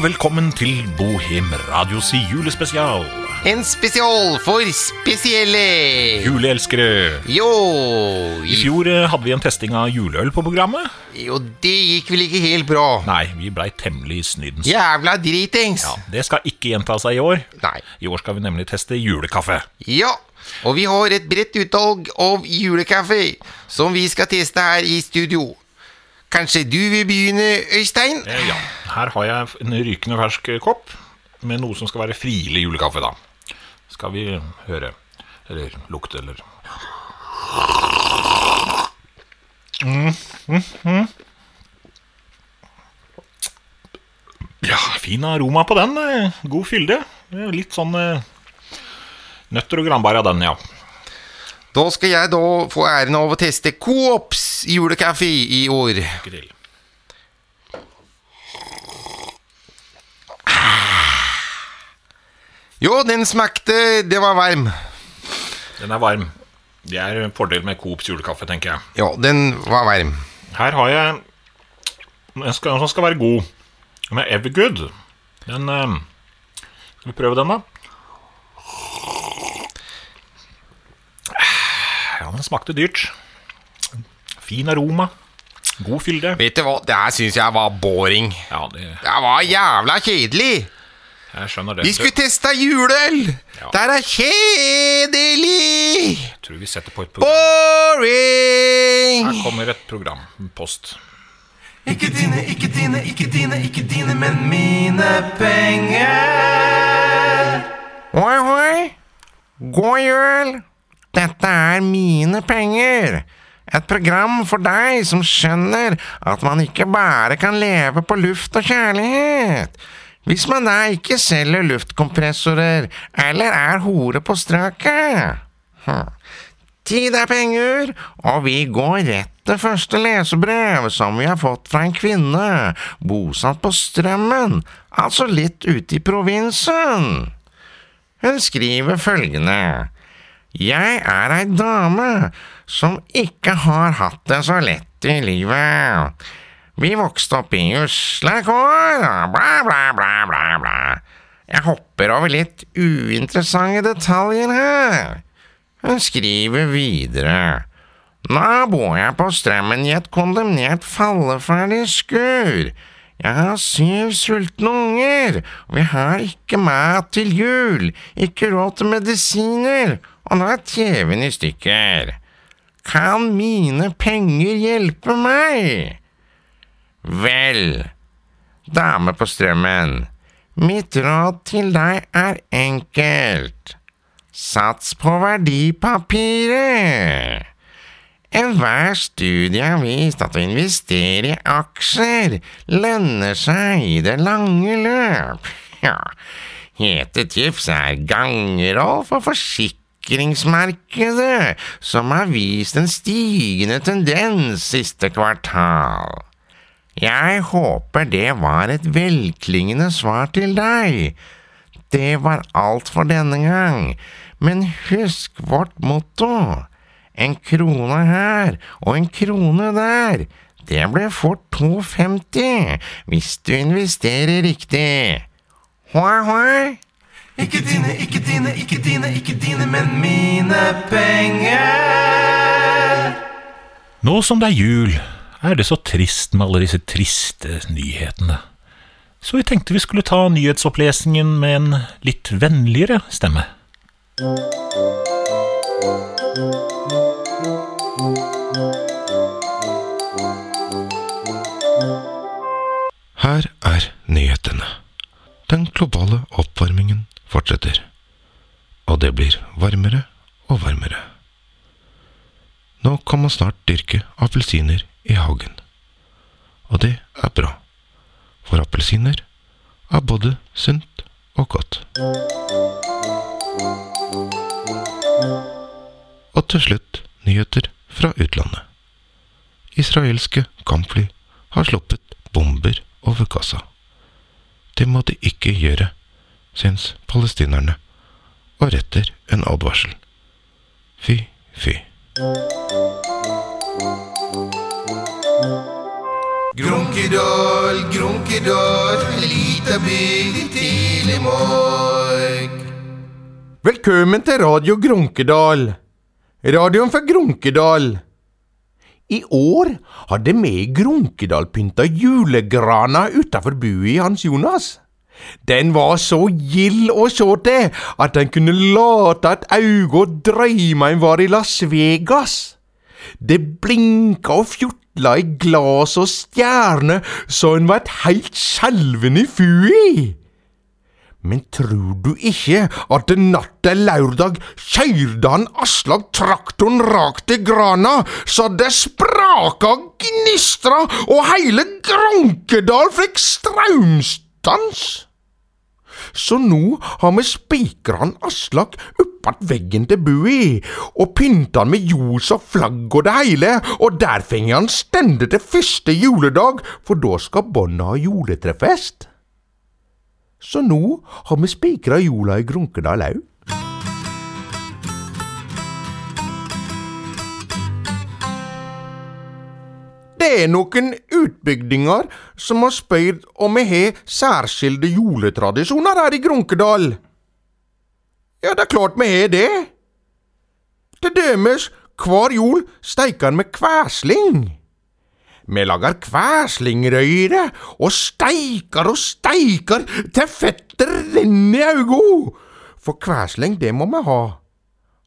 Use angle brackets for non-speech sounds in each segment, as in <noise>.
Og velkommen til Bohem Radios julespesial. En spesial for spesielle. Juleelskere. Jo, I fjor eh, hadde vi en testing av juleøl på programmet. jo, det gikk vel ikke helt bra. Nei, vi blei temmelig snydens. Jævla dritings. Ja, Det skal ikke gjenta seg i år. Nei. I år skal vi nemlig teste julekaffe. Ja, og vi har et bredt utvalg av julekaffe som vi skal teste her i studio. Kanskje du vil begynne, Øystein? Eh, Ja, Her har jeg en rykende fersk kopp med noe som skal være frilig julekaffe. da. Skal vi høre Eller lukte, eller mm, mm, mm. Ja, fin aroma på den. eh, God fylde. Eh, Litt sånn eh, nøtter og granbær av den, ja. Da skal jeg da få æren av å teste Julekaffe i år. Grill. Jo, den smakte Det var varm. Den er varm. Det er en fordel med Coops julekaffe, tenker jeg. Ja, den var varm. Her har jeg en som skal være god. Med Evergood. Den eh, Skal vi prøve den, da? Ja, den smakte dyrt. Fin aroma. God fylde. Vet du hva, det her syns jeg var boring. Ja, det, Det var jævla kjedelig. jeg skjønner det. Vi skulle teste juleøl! Ja. Det her er kjedelig! Jeg tror vi setter på et program. Boring! Her kommer et program. Post. Ikke dine, ikke dine, ikke dine, ikke dine, men mine penger. Hoi, hoi. God jul. Dette er mine penger. Et program for deg som skjønner at man ikke bare kan leve på luft og kjærlighet. Hvis man da ikke selger luftkompressorer eller er hore på strøket. Hm. Tid er penger, og vi går rett til første lesebrev som vi har fått fra en kvinne bosatt på Strømmen, altså litt ute i provinsen. Hun skriver følgende. Jeg er ei dame som ikke har hatt det så lett i livet. Vi vokste opp i usle kår, og bla, bla, bla, bla, bla. Jeg hopper over litt uinteressante detaljer her. Hun skriver videre. Nå bor jeg på strømmen i et kondemnert falleferdig skur. Jeg har syv sultne unger, og vi har ikke mat til jul, ikke råd til medisiner, og nå er TV-en i stykker. Kan mine penger hjelpe meg? Vel, dame på strømmen, mitt råd til deg er enkelt. Sats på verdipapiret. Enhver studie har vist at å investere i aksjer lønner seg i det lange løp. <laughs> Ja, hete tips er gangeroll for forsikringsmarkedet, som har vist en stigende tendens siste kvartal. Jeg håper det var et velklingende svar til deg. Det var alt for denne gang, men husk vårt motto. En krone her og en krone der. Det ble fort 2,50 hvis du investerer riktig. Hoi, hoi. Ikke dine, ikke dine, ikke dine, ikke dine, men mine penger. Nå som det er jul, er det så trist med alle disse triste nyhetene. Så vi tenkte vi skulle ta nyhetsopplesningen med en litt vennligere stemme. Her fortsetter. Og det blir varmere og varmere. Nå kan man snart dyrke appelsiner i hagen. Og det er bra. For appelsiner er både sunt og godt. Og til slutt nyheter fra utlandet. Israelske kampfly har sluppet bomber over Gaza. Det må de ikke gjøre, syns palestinerne, og retter en advarsel. Fy, fy. Grunkedal, Grunkedal, lita bygd i tidlig morg. Velkommen til Radio Grunkedal. Radioen for Grunkedal. I år hadde vi i Grunkedal pynta julegrana utafor buet i Hans Jonas. Den var så gild å se til at den kunne late et øye og drømme en var i Las Vegas. Det blinka og fjotla i glass og stjerner så en var et heilt skjelven i fui. Men tror du ikke at natt til lørdag kjørte han Aslak traktoren rakt til grana, så det spraka gnistra og hele Grankedal fikk strømstans? Så nå har vi spikra Aslak oppatt veggen til Bui, og pynta han med ljos og flagg og det hele, og der fenger han stende til første juledag, for da skal bånda ha juletrefest. Så nå har vi spikra jula i Grunkedal òg. Det er noen utbygdinger som har spurt om vi har særskilte juletradisjoner her i Grunkedal. Ja, det er klart vi har det. Til dømes, hver jul steiker vi kvæsling. Vi lager kvæslingrøyre og steiker og steiker til fettet renner i augo. For kvæsling, det må vi ha.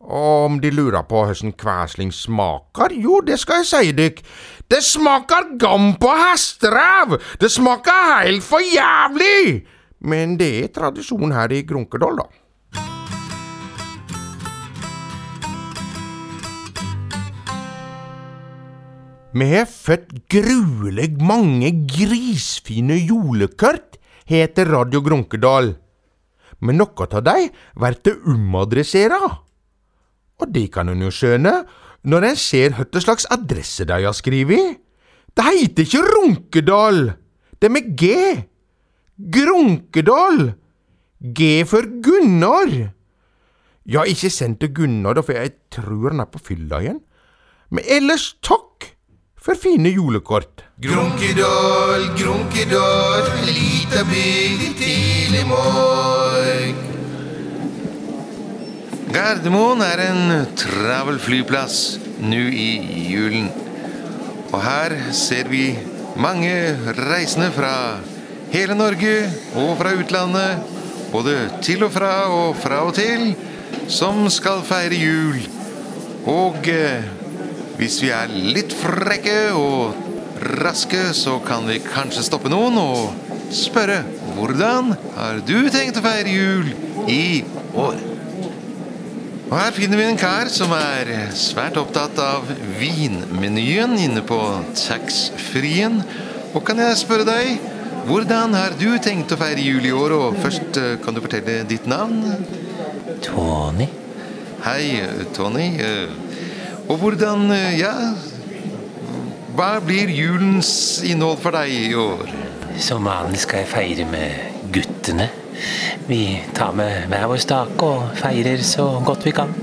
Og om de lurer på hvordan kvæsling smaker, jo, det skal jeg si dykk. Det smaker gam på hesteræv! Det smaker heilt for jævlig! Men det er tradisjon her i Grunkedal, da. Vi har født gruelig mange grisfine julekort, heter Radio Grunkedal. Men noe av de blir umadressert. Og det kan en jo skjønne når en ser hva slags adresse de har skrevet. Det heiter ikke Runkedal, det er med G. Grunkedal. G for Gunnar. Ja, ikke send til Gunnar, for jeg tror han er på fylla igjen. Men ellers takk for fine julekort. Grunkedal, Grunkedal, lita bygd tidlig morg. Gardermoen er en travel flyplass nå i julen. Og her ser vi mange reisende fra hele Norge og fra utlandet, både til og fra og fra og til, som skal feire jul. Og eh, hvis vi er litt frekke og raske, så kan vi kanskje stoppe noen og spørre hvordan har du tenkt å feire jul i år? Og her finner vi en kar som er svært opptatt av vinmenyen inne på taxfree-en. Og kan jeg spørre deg, hvordan har du tenkt å feire jul i år? Og først eh, kan du fortelle ditt navn? Tony? Hei, Tony. Eh, Og hvordan, eh, ja Hva blir julens innhold for deg i år? Som vanlig skal jeg feire med guttene. Vi tar med hver vår stake og feirer så godt vi kan.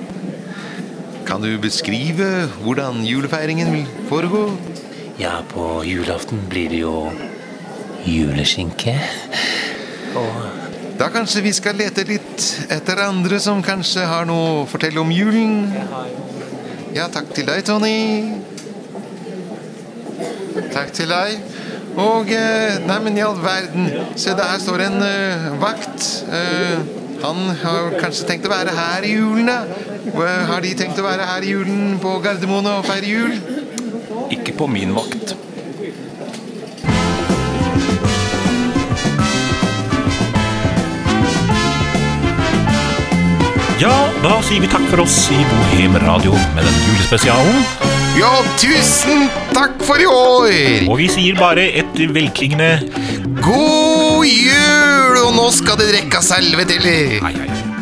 Kan du beskrive hvordan julefeiringen vil foregå? Ja, på julaften blir det jo juleskinke. Og Da kanskje vi skal lete litt etter andre som kanskje har noe å fortelle om julen? Ja, takk til deg, Tony. Takk til deg. Og eh, Nei, men i all verden. Se, der står en uh, vakt. Uh, han har kanskje tenkt å være her i julen, da. Har de tenkt å være her i julen på Gardermoen og feire jul? Ikke på min vakt. Ja, da sier vi takk for oss i Bohem Radio med den julespesialen. Ja, tusen takk for i år! Og vi sier bare et velklingende God jul! Og nå skal det drikkes helvete til! nei, hei.